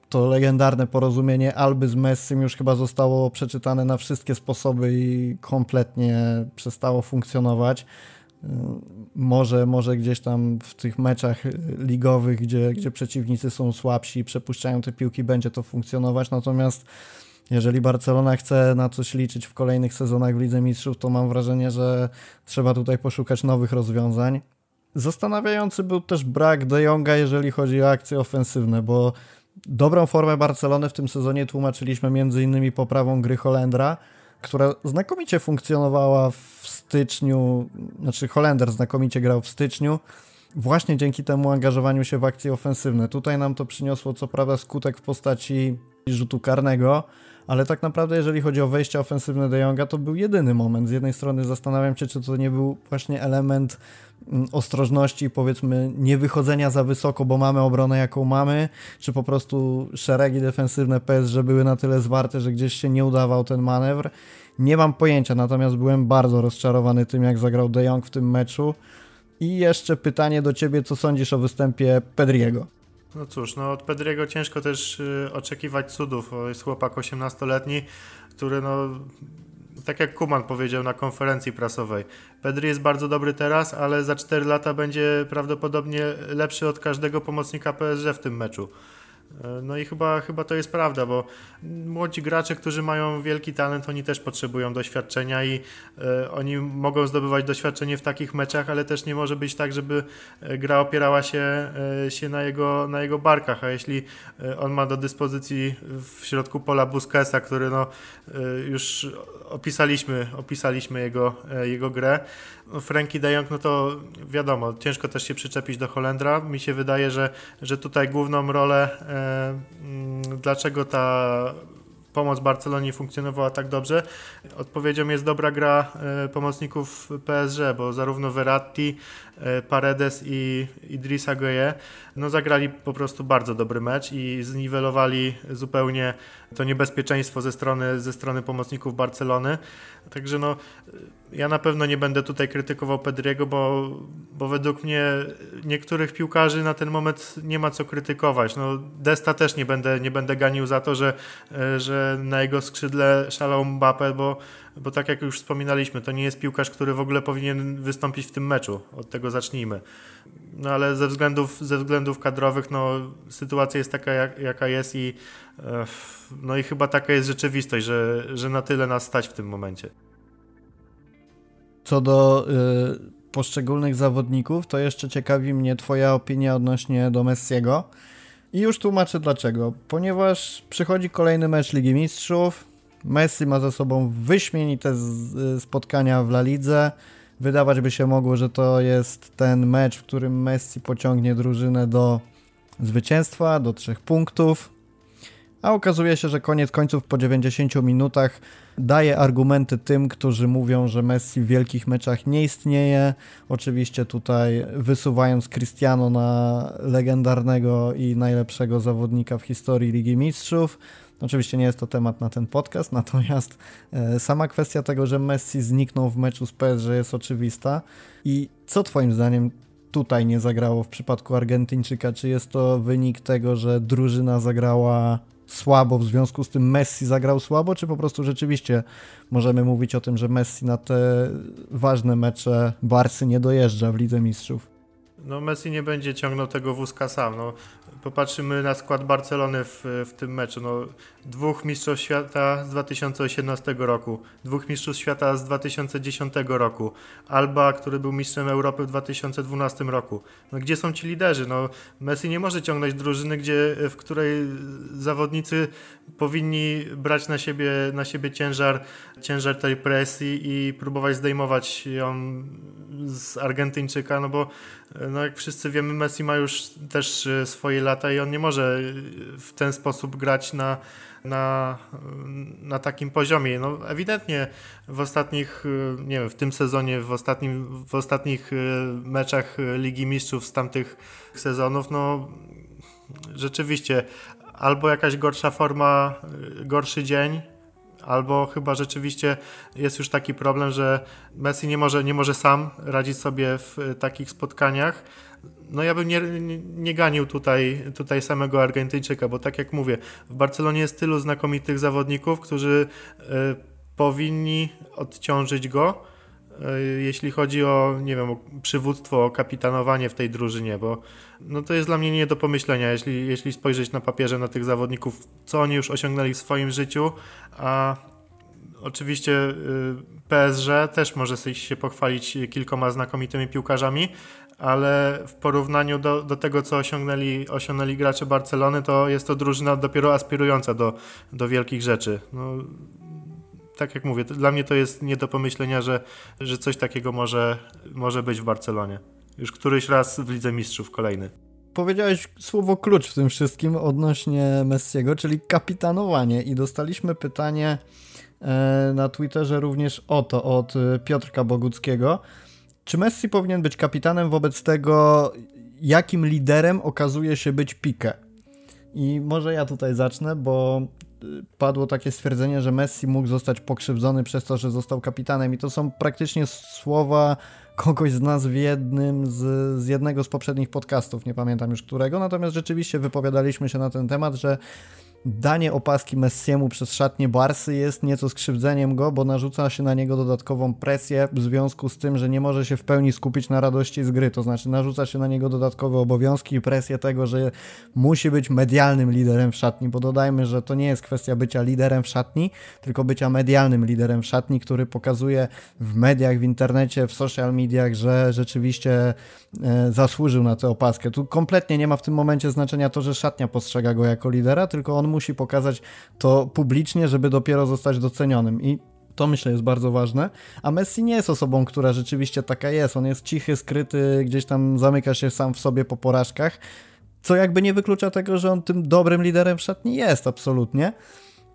to legendarne porozumienie Alby z Messim już chyba zostało przeczytane na wszystkie sposoby i kompletnie przestało funkcjonować. Może, może gdzieś tam w tych meczach ligowych, gdzie, gdzie przeciwnicy są słabsi i przepuszczają te piłki, będzie to funkcjonować. Natomiast jeżeli Barcelona chce na coś liczyć w kolejnych sezonach w Lidze Mistrzów, to mam wrażenie, że trzeba tutaj poszukać nowych rozwiązań. Zastanawiający był też brak De Jonga, jeżeli chodzi o akcje ofensywne, bo dobrą formę Barcelony w tym sezonie tłumaczyliśmy innymi poprawą gry Holendra, która znakomicie funkcjonowała w styczniu, znaczy Holender znakomicie grał w styczniu, właśnie dzięki temu angażowaniu się w akcje ofensywne. Tutaj nam to przyniosło co prawda skutek w postaci rzutu karnego, ale tak naprawdę jeżeli chodzi o wejście ofensywne De Jonga, to był jedyny moment. Z jednej strony zastanawiam się, czy to nie był właśnie element mm, ostrożności, powiedzmy nie wychodzenia za wysoko, bo mamy obronę jaką mamy, czy po prostu szeregi defensywne PSG były na tyle zwarte, że gdzieś się nie udawał ten manewr. Nie mam pojęcia, natomiast byłem bardzo rozczarowany tym, jak zagrał De Jong w tym meczu. I jeszcze pytanie do ciebie, co sądzisz o występie Pedriego? No cóż, no od Pedriego ciężko też y, oczekiwać cudów. Jest chłopak 18-letni, który no tak jak Kuman powiedział na konferencji prasowej, Pedri jest bardzo dobry teraz, ale za 4 lata będzie prawdopodobnie lepszy od każdego pomocnika PSG w tym meczu. E, no i chyba, chyba to jest prawda, bo młodzi gracze, którzy mają wielki talent, oni też potrzebują doświadczenia i e, oni mogą zdobywać doświadczenie w takich meczach, ale też nie może być tak, żeby e, gra opierała się, e, się na, jego, na jego barkach, a jeśli on ma do dyspozycji w środku pola Busquetsa, który no, e, już opisaliśmy, opisaliśmy jego, jego grę, Frankie de Jong, no to wiadomo, ciężko też się przyczepić do Holendra. Mi się wydaje, że, że tutaj główną rolę, e, mm, dlaczego ta pomoc Barcelonie funkcjonowała tak dobrze. Odpowiedzią jest dobra gra e, pomocników PSG, bo zarówno Verratti, e, Paredes i Idrissa Gueye no zagrali po prostu bardzo dobry mecz i zniwelowali zupełnie to niebezpieczeństwo ze strony, ze strony pomocników Barcelony. Także no, ja na pewno nie będę tutaj krytykował Pedriego, bo, bo według mnie niektórych piłkarzy na ten moment nie ma co krytykować. No, Desta też nie będę, nie będę ganił za to, że, że na jego skrzydle szalał Mbappé, bo, bo tak jak już wspominaliśmy, to nie jest piłkarz, który w ogóle powinien wystąpić w tym meczu. Od tego zacznijmy. No ale ze względów, ze względów kadrowych, no, sytuacja jest taka, jak, jaka jest i no i chyba taka jest rzeczywistość, że, że na tyle nas stać w tym momencie. Co do y, poszczególnych zawodników, to jeszcze ciekawi mnie Twoja opinia odnośnie do Messiego. I już tłumaczę dlaczego. Ponieważ przychodzi kolejny mecz Ligi Mistrzów, Messi ma ze sobą wyśmienite spotkania w La Lidze. Wydawać by się mogło, że to jest ten mecz, w którym Messi pociągnie drużynę do zwycięstwa, do trzech punktów. A okazuje się, że koniec końców po 90 minutach daje argumenty tym, którzy mówią, że Messi w wielkich meczach nie istnieje. Oczywiście tutaj wysuwając Cristiano na legendarnego i najlepszego zawodnika w historii Ligi Mistrzów. Oczywiście nie jest to temat na ten podcast, natomiast e, sama kwestia tego, że Messi zniknął w meczu z PSG jest oczywista. I co Twoim zdaniem tutaj nie zagrało w przypadku Argentyńczyka? Czy jest to wynik tego, że drużyna zagrała słabo, w związku z tym Messi zagrał słabo, czy po prostu rzeczywiście możemy mówić o tym, że Messi na te ważne mecze Barsy nie dojeżdża w Lidze Mistrzów? No Messi nie będzie ciągnął tego wózka sam. No, popatrzymy na skład Barcelony w, w tym meczu. No, dwóch mistrzów świata z 2018 roku, dwóch mistrzów świata z 2010 roku, Alba, który był mistrzem Europy w 2012 roku. No, gdzie są ci liderzy? No, Messi nie może ciągnąć drużyny, gdzie, w której zawodnicy powinni brać na siebie, na siebie ciężar, ciężar tej presji i próbować zdejmować ją z Argentyńczyka, no bo no jak wszyscy wiemy, Messi ma już też swoje lata i on nie może w ten sposób grać na, na, na takim poziomie. No ewidentnie w ostatnich, nie wiem, w tym sezonie, w, ostatnim, w ostatnich meczach Ligi Mistrzów z tamtych sezonów, no rzeczywiście albo jakaś gorsza forma, gorszy dzień, albo chyba rzeczywiście jest już taki problem, że Messi nie może, nie może sam radzić sobie w takich spotkaniach. No ja bym nie, nie ganił tutaj, tutaj samego Argentyńczyka, bo tak jak mówię, w Barcelonie jest tylu znakomitych zawodników, którzy y, powinni odciążyć go, jeśli chodzi o, nie wiem, o przywództwo, o kapitanowanie w tej drużynie, bo no to jest dla mnie nie do pomyślenia, jeśli, jeśli spojrzeć na papierze na tych zawodników, co oni już osiągnęli w swoim życiu, a oczywiście y, PSG też może się pochwalić kilkoma znakomitymi piłkarzami, ale w porównaniu do, do tego, co osiągnęli, osiągnęli gracze Barcelony, to jest to drużyna dopiero aspirująca do, do wielkich rzeczy. No, tak jak mówię, dla mnie to jest nie do pomyślenia, że, że coś takiego może, może być w Barcelonie. Już któryś raz w Lidze Mistrzów kolejny. Powiedziałeś słowo klucz w tym wszystkim odnośnie Messiego, czyli kapitanowanie i dostaliśmy pytanie e, na Twitterze również o to od Piotrka Boguckiego. Czy Messi powinien być kapitanem wobec tego, jakim liderem okazuje się być Pique? I może ja tutaj zacznę, bo padło takie stwierdzenie, że Messi mógł zostać pokrzywdzony przez to, że został kapitanem. I to są praktycznie słowa kogoś z nas w jednym z, z jednego z poprzednich podcastów, nie pamiętam już którego, natomiast rzeczywiście wypowiadaliśmy się na ten temat, że danie opaski Messiemu przez szatnie Barsy jest nieco skrzywdzeniem go, bo narzuca się na niego dodatkową presję w związku z tym, że nie może się w pełni skupić na radości z gry. To znaczy narzuca się na niego dodatkowe obowiązki i presję tego, że musi być medialnym liderem w szatni, bo dodajmy, że to nie jest kwestia bycia liderem w szatni, tylko bycia medialnym liderem w szatni, który pokazuje w mediach, w internecie, w social mediach, że rzeczywiście zasłużył na tę opaskę. Tu kompletnie nie ma w tym momencie znaczenia to, że szatnia postrzega go jako lidera, tylko on musi pokazać to publicznie, żeby dopiero zostać docenionym. I to myślę jest bardzo ważne. A Messi nie jest osobą, która rzeczywiście taka jest. On jest cichy, skryty, gdzieś tam zamyka się sam w sobie po porażkach. Co jakby nie wyklucza tego, że on tym dobrym liderem w szatni jest, absolutnie.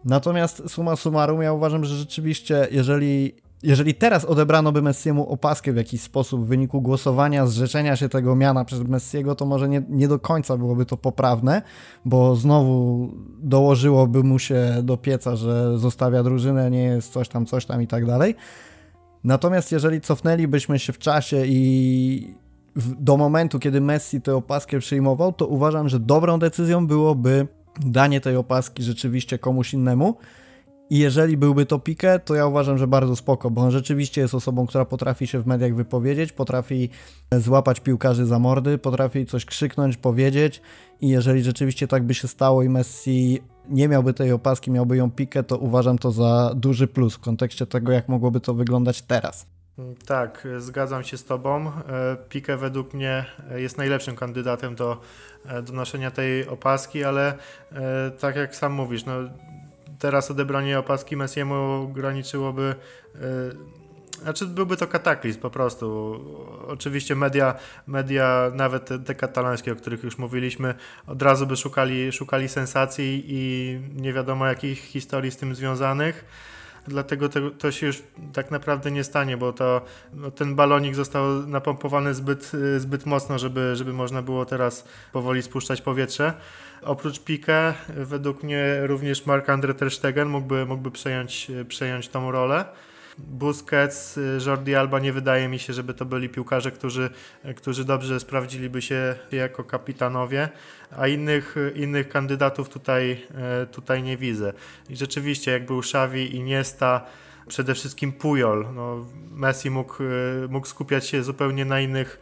Natomiast suma summarum, ja uważam, że rzeczywiście, jeżeli jeżeli teraz odebrano by Messiemu opaskę w jakiś sposób w wyniku głosowania, zrzeczenia się tego miana przez Messiego, to może nie, nie do końca byłoby to poprawne, bo znowu dołożyłoby mu się do pieca, że zostawia drużynę, nie jest coś tam, coś tam i tak dalej. Natomiast jeżeli cofnęlibyśmy się w czasie i do momentu, kiedy Messi tę opaskę przyjmował, to uważam, że dobrą decyzją byłoby danie tej opaski rzeczywiście komuś innemu, i jeżeli byłby to Pique, to ja uważam, że bardzo spoko, bo on rzeczywiście jest osobą, która potrafi się w mediach wypowiedzieć, potrafi złapać piłkarzy za mordy, potrafi coś krzyknąć, powiedzieć i jeżeli rzeczywiście tak by się stało i Messi nie miałby tej opaski, miałby ją Pique, to uważam to za duży plus w kontekście tego, jak mogłoby to wyglądać teraz. Tak, zgadzam się z Tobą. E, Pique według mnie jest najlepszym kandydatem do, e, do noszenia tej opaski, ale e, tak jak sam mówisz, no, teraz odebranie opaski Messiemu ograniczyłoby yy, znaczy byłby to kataklizm po prostu. Oczywiście media, media nawet te, te o których już mówiliśmy, od razu by szukali, szukali sensacji i nie wiadomo jakich historii z tym związanych dlatego to, to, się już tak naprawdę nie stanie, bo to, no, ten balonik został napompowany zbyt, zbyt mocno, żeby, żeby można było teraz powoli spuszczać powietrze. Oprócz Pique, według mnie również Marc-André Ter Stegen mógłby, mógłby przejąć, przejąć tą rolę. Busquets, Jordi Alba nie wydaje mi się, żeby to byli piłkarze, którzy, którzy dobrze sprawdziliby się jako kapitanowie, a innych, innych kandydatów tutaj, tutaj nie widzę. I rzeczywiście, jak był Xavi, Iniesta, przede wszystkim Pujol. No, Messi mógł, mógł skupiać się zupełnie na innych,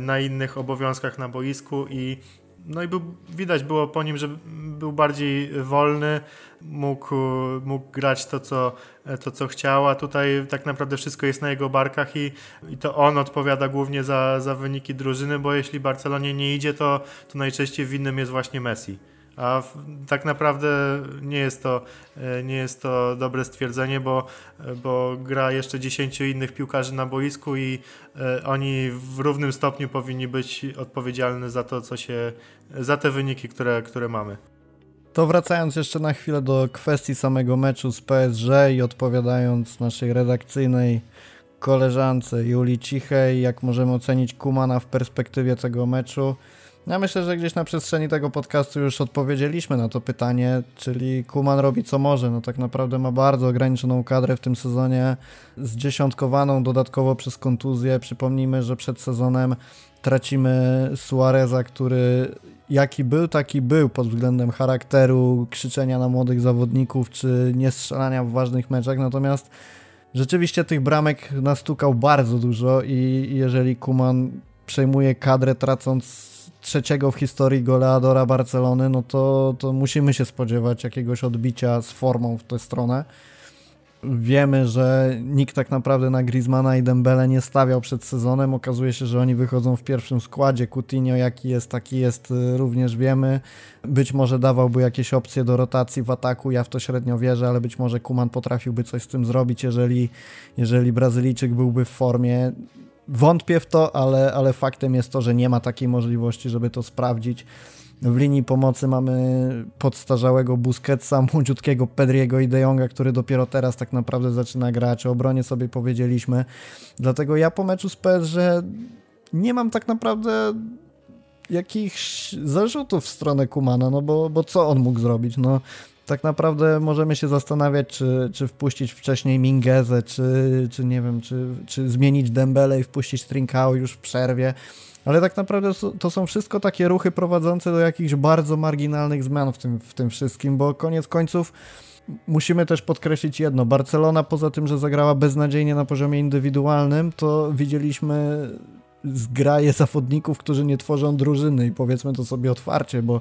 na innych obowiązkach na boisku i no i był, widać było po nim, że był bardziej wolny, mógł, mógł grać to co, to, co chciał, a tutaj tak naprawdę wszystko jest na jego barkach i, i to on odpowiada głównie za, za wyniki drużyny, bo jeśli Barcelonie nie idzie, to, to najczęściej winnym jest właśnie Messi. A tak naprawdę nie jest to, e, nie jest to dobre stwierdzenie, bo, bo gra jeszcze 10 innych piłkarzy na boisku i e, oni w równym stopniu powinni być odpowiedzialni za to, co się, za te wyniki, które, które mamy. To wracając jeszcze na chwilę do kwestii samego meczu z PSG i odpowiadając naszej redakcyjnej koleżance Julii Cichej, jak możemy ocenić Kumana w perspektywie tego meczu. Ja myślę, że gdzieś na przestrzeni tego podcastu już odpowiedzieliśmy na to pytanie, czyli Kuman robi co może. No tak naprawdę ma bardzo ograniczoną kadrę w tym sezonie, zdziesiątkowaną dodatkowo przez kontuzję. Przypomnijmy, że przed sezonem tracimy Suareza, który jaki był, taki był pod względem charakteru, krzyczenia na młodych zawodników, czy nie strzelania w ważnych meczach, natomiast rzeczywiście tych bramek nastukał bardzo dużo i jeżeli Kuman przejmuje kadrę tracąc trzeciego w historii goleadora Barcelony, no to, to musimy się spodziewać jakiegoś odbicia z formą w tę stronę. Wiemy, że nikt tak naprawdę na Griezmana i Dembele nie stawiał przed sezonem. Okazuje się, że oni wychodzą w pierwszym składzie. Coutinho jaki jest, taki jest, y, również wiemy. Być może dawałby jakieś opcje do rotacji w ataku, ja w to średnio wierzę, ale być może Kuman potrafiłby coś z tym zrobić, jeżeli, jeżeli Brazylijczyk byłby w formie. Wątpię w to, ale, ale faktem jest to, że nie ma takiej możliwości, żeby to sprawdzić. W linii pomocy mamy podstarzałego Busquetsa, młodziutkiego Pedriego i De Jonga, który dopiero teraz tak naprawdę zaczyna grać. O obronie sobie powiedzieliśmy. Dlatego ja po meczu z PSG nie mam tak naprawdę jakichś zarzutów w stronę Kumana, no bo, bo co on mógł zrobić? No, tak naprawdę możemy się zastanawiać, czy, czy wpuścić wcześniej Mingezę, czy, czy nie wiem, czy, czy zmienić Dembele i wpuścić Trinkao już w przerwie. Ale tak naprawdę to są wszystko takie ruchy prowadzące do jakichś bardzo marginalnych zmian w tym, w tym wszystkim, bo koniec końców musimy też podkreślić jedno. Barcelona poza tym, że zagrała beznadziejnie na poziomie indywidualnym, to widzieliśmy zgraje zawodników, którzy nie tworzą drużyny i powiedzmy to sobie otwarcie, bo,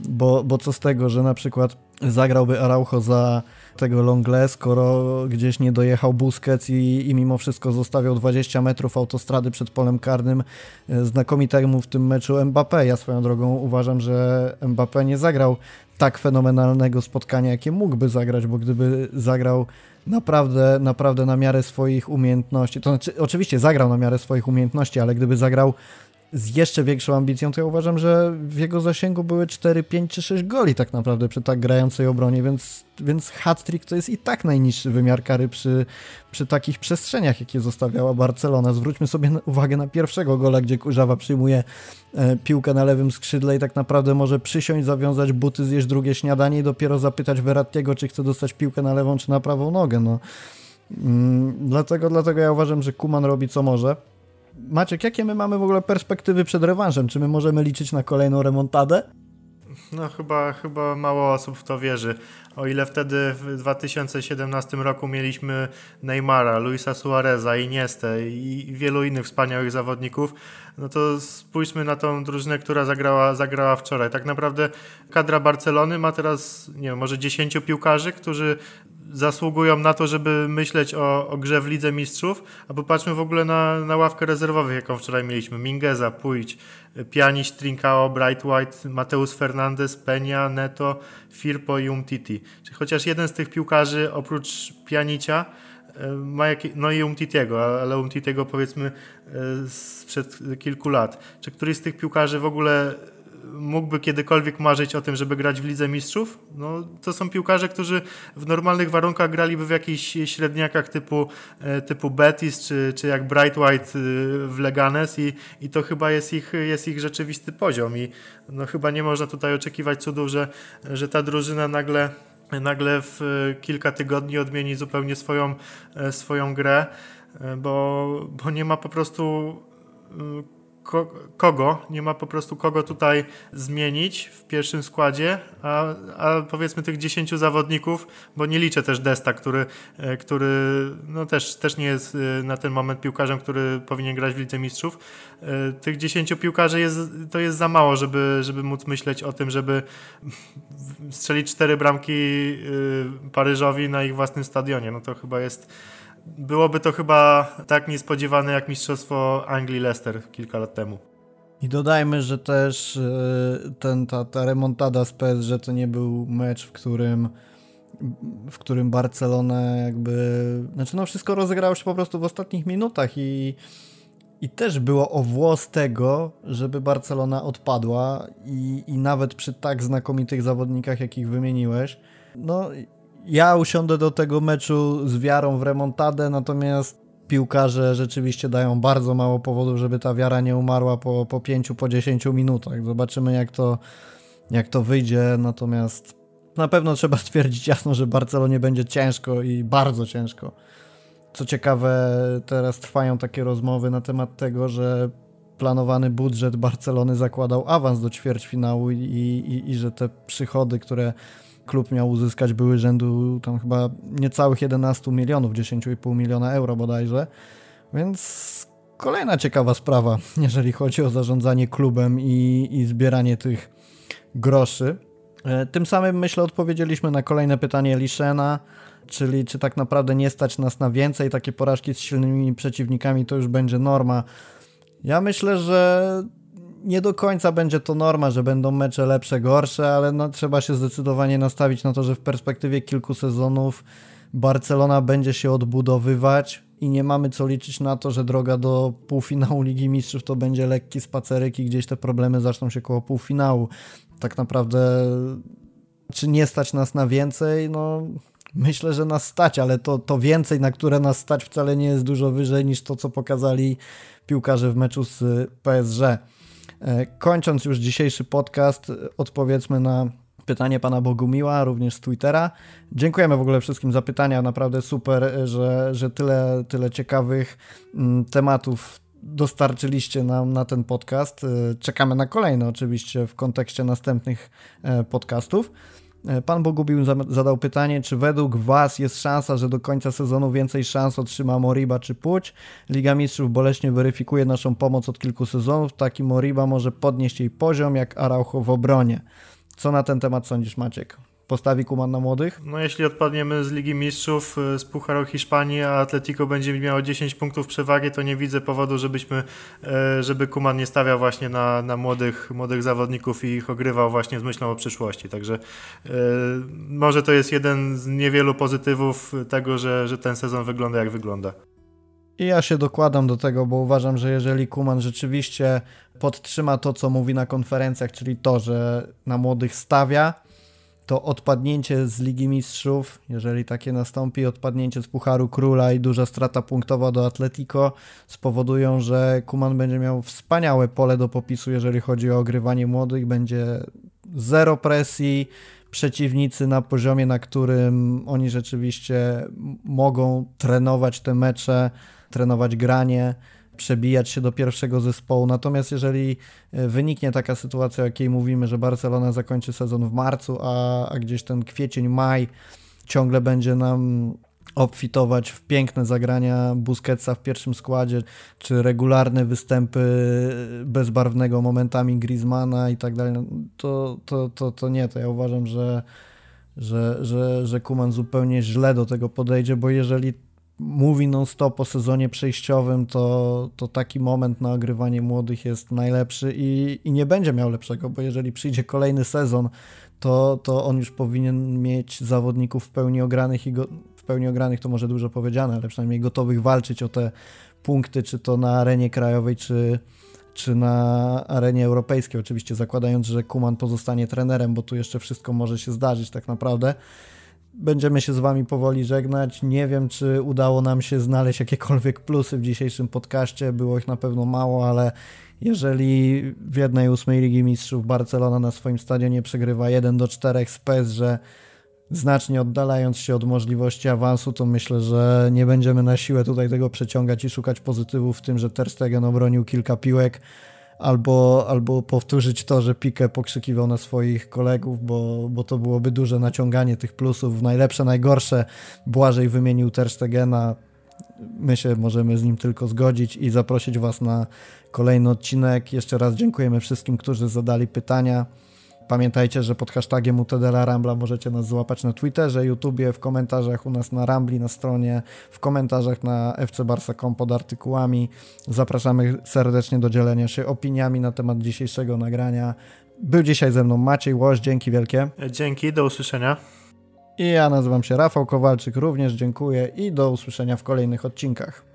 bo, bo co z tego, że na przykład zagrałby Araujo za tego Longle, skoro gdzieś nie dojechał Busquets i, i mimo wszystko zostawiał 20 metrów autostrady przed polem karnym e, znakomitemu w tym meczu Mbappé. Ja swoją drogą uważam, że Mbappé nie zagrał tak fenomenalnego spotkania, jakie mógłby zagrać, bo gdyby zagrał naprawdę, naprawdę na miarę swoich umiejętności, to znaczy oczywiście zagrał na miarę swoich umiejętności, ale gdyby zagrał z jeszcze większą ambicją, to ja uważam, że w jego zasięgu były 4, 5 czy 6 goli tak naprawdę przy tak grającej obronie, więc, więc hat-trick to jest i tak najniższy wymiar kary przy, przy takich przestrzeniach, jakie zostawiała Barcelona. Zwróćmy sobie uwagę na pierwszego gola, gdzie Kurzawa przyjmuje e, piłkę na lewym skrzydle i tak naprawdę może przysiąść, zawiązać buty, zjeść drugie śniadanie i dopiero zapytać Verrattiego, czy chce dostać piłkę na lewą czy na prawą nogę. No. Mm, dlatego, dlatego ja uważam, że Kuman robi co może. Maciek, jakie my mamy w ogóle perspektywy przed rewanżem? Czy my możemy liczyć na kolejną remontadę? No chyba, chyba mało osób w to wierzy. O ile wtedy w 2017 roku mieliśmy Neymara, Luisa Suareza, Iniestę i wielu innych wspaniałych zawodników, no to spójrzmy na tą drużynę, która zagrała, zagrała wczoraj. Tak naprawdę kadra Barcelony ma teraz, nie wiem, może 10 piłkarzy, którzy zasługują na to, żeby myśleć o, o grze w Lidze Mistrzów, a popatrzmy w ogóle na, na ławkę rezerwowych, jaką wczoraj mieliśmy. Mingeza, Pójdź, Pianiś, Trincao, Bright White, Mateusz Fernandez, Peña, Neto, Firpo i Umtiti. Czyli chociaż jeden z tych piłkarzy oprócz Pianicia ma jakie, no i Umtitiego, ale Umtitiego powiedzmy e, sprzed kilku lat. Czy któryś z tych piłkarzy w ogóle mógłby kiedykolwiek marzyć o tym, żeby grać w Lidze Mistrzów? No, to są piłkarze, którzy w normalnych warunkach graliby w jakichś średniakach typu, e, typu Betis czy, czy jak Bright White e, w Leganes i, i to chyba jest ich, jest ich rzeczywisty poziom i no, chyba nie można tutaj oczekiwać cudów, że, że ta drużyna nagle nagle w kilka tygodni odmieni zupełnie swoją, e, swoją grę, bo, bo nie ma po prostu ko kogo, nie ma po prostu kogo tutaj zmienić w pierwszym składzie, a, a powiedzmy tych 10 zawodników, bo nie liczę też Desta, który, e, który no też, też nie jest e, na ten moment piłkarzem, który powinien grać w Lidze Mistrzów. E, tych 10 piłkarzy jest, to jest za mało, żeby, żeby móc myśleć o tym, żeby strzelić cztery bramki Paryżowi na ich własnym stadionie. No to chyba jest byłoby to chyba tak niespodziewane jak Mistrzostwo Anglii Leicester kilka lat temu. I dodajmy, że też e, ten, ta, ta remontada z PSG to nie był mecz, w którym w którym Barcelona jakby, znaczy no wszystko rozegrało się po prostu w ostatnich minutach i, i też było o włos tego, żeby Barcelona odpadła i, i nawet przy tak znakomitych zawodnikach, jakich wymieniłeś, no ja usiądę do tego meczu z wiarą w remontadę, natomiast piłkarze rzeczywiście dają bardzo mało powodów, żeby ta wiara nie umarła po, po 5, po 10 minutach. Zobaczymy jak to, jak to wyjdzie, natomiast na pewno trzeba stwierdzić jasno, że Barcelonie będzie ciężko i bardzo ciężko. Co ciekawe, teraz trwają takie rozmowy na temat tego, że planowany budżet Barcelony zakładał awans do ćwierćfinału i, i, i że te przychody, które klub miał uzyskać były rzędu tam chyba niecałych 11 milionów, 10,5 miliona euro bodajże. Więc kolejna ciekawa sprawa, jeżeli chodzi o zarządzanie klubem i, i zbieranie tych groszy. E, tym samym myślę odpowiedzieliśmy na kolejne pytanie Liszena, czyli czy tak naprawdę nie stać nas na więcej, takie porażki z silnymi przeciwnikami to już będzie norma. Ja myślę, że nie do końca będzie to norma, że będą mecze lepsze, gorsze, ale no, trzeba się zdecydowanie nastawić na to, że w perspektywie kilku sezonów Barcelona będzie się odbudowywać i nie mamy co liczyć na to, że droga do półfinału Ligi Mistrzów to będzie lekki spacerek i gdzieś te problemy zaczną się koło półfinału. Tak naprawdę czy nie stać nas na więcej? No myślę, że nas stać, ale to, to więcej, na które nas stać wcale nie jest dużo wyżej niż to, co pokazali piłkarze w meczu z PSG. E, kończąc już dzisiejszy podcast, odpowiedzmy na pytanie pana Bogumiła, również z Twittera. Dziękujemy w ogóle wszystkim za pytania, naprawdę super, że, że tyle, tyle ciekawych mm, tematów dostarczyliście nam na ten podcast. E, czekamy na kolejne oczywiście w kontekście następnych e, podcastów. E, pan Bogubił zadał pytanie, czy według Was jest szansa, że do końca sezonu więcej szans otrzyma Moriba czy Puć? Liga Mistrzów boleśnie weryfikuje naszą pomoc od kilku sezonów. Taki Moriba może podnieść jej poziom jak Araujo w obronie. Co na ten temat sądzisz, Maciek? Postawi Kuman na młodych? No jeśli odpadniemy z Ligi Mistrzów, y, z Pucharu Hiszpanii, a Atletico będzie miało 10 punktów przewagi, to nie widzę powodu, żebyśmy, e, żeby Kuman nie stawiał właśnie na, na młodych, młodych zawodników i ich ogrywał właśnie z myślą o przyszłości. Także e, może to jest jeden z niewielu pozytywów tego, że, że ten sezon wygląda jak wygląda. I ja się dokładam do tego, bo uważam, że jeżeli Kuman rzeczywiście podtrzyma to, co mówi na konferencjach, czyli to, że na młodych stawia, to odpadnięcie z Ligi Mistrzów, jeżeli takie nastąpi, odpadnięcie z Pucharu Króla i duża strata punktowa do Atletico spowodują, że Kuman będzie miał wspaniałe pole do popisu, jeżeli chodzi o ogrywanie młodych, będzie zero presji, przeciwnicy na poziomie, na którym oni rzeczywiście mogą trenować te mecze, trenować granie przebijać się do pierwszego zespołu. Natomiast jeżeli e, wyniknie taka sytuacja, o jakiej mówimy, że Barcelona zakończy sezon w marcu, a, a gdzieś ten kwiecień, maj ciągle będzie nam obfitować w piękne zagrania Busquetsa w pierwszym składzie, czy regularne występy bezbarwnego momentami Griezmana i tak dalej, no, to, to, to, to nie, to ja uważam, że, że, że, że Kuman zupełnie źle do tego podejdzie, bo jeżeli mówi non-stop o sezonie przejściowym, to, to taki moment na ogrywanie młodych jest najlepszy i, i nie będzie miał lepszego, bo jeżeli przyjdzie kolejny sezon, to, to on już powinien mieć zawodników w pełni ogranych i go, w pełni ogranych to może dużo powiedziane, ale przynajmniej gotowych walczyć o te punkty, czy to na arenie krajowej, czy, czy na arenie europejskiej, oczywiście zakładając, że Kuman pozostanie trenerem, bo tu jeszcze wszystko może się zdarzyć tak naprawdę będziemy się z Wami powoli żegnać. Nie wiem, czy udało nam się znaleźć jakiekolwiek plusy w dzisiejszym podcaście. Było ich na pewno mało, ale jeżeli w jednej ósmej Ligi Mistrzów Barcelona na swoim stadionie przegrywa 1 do 4 z PSG, znacznie oddalając się od możliwości awansu, to myślę, że nie będziemy na siłę tutaj tego przeciągać i szukać pozytywów w tym, że Ter Stegen obronił kilka piłek albo, albo powtórzyć to, że Pique pokrzykiwał na swoich kolegów, bo, bo to byłoby duże naciąganie tych plusów. Najlepsze, najgorsze. Błażej wymienił Terstegena. My się możemy z nim tylko zgodzić i zaprosić Was na kolejny odcinek. Jeszcze raz dziękujemy wszystkim, którzy zadali pytania. Pamiętajcie, że pod hashtagiem UTDLA Rambla możecie nas złapać na Twitterze, YouTubie, w komentarzach u nas na Rambli, na stronie, w komentarzach na fcbarsa.com pod artykułami. Zapraszamy serdecznie do dzielenia się opiniami na temat dzisiejszego nagrania. Był dzisiaj ze mną Maciej Łoś, dzięki wielkie. Dzięki, do usłyszenia. I ja nazywam się Rafał Kowalczyk, również dziękuję i do usłyszenia w kolejnych odcinkach.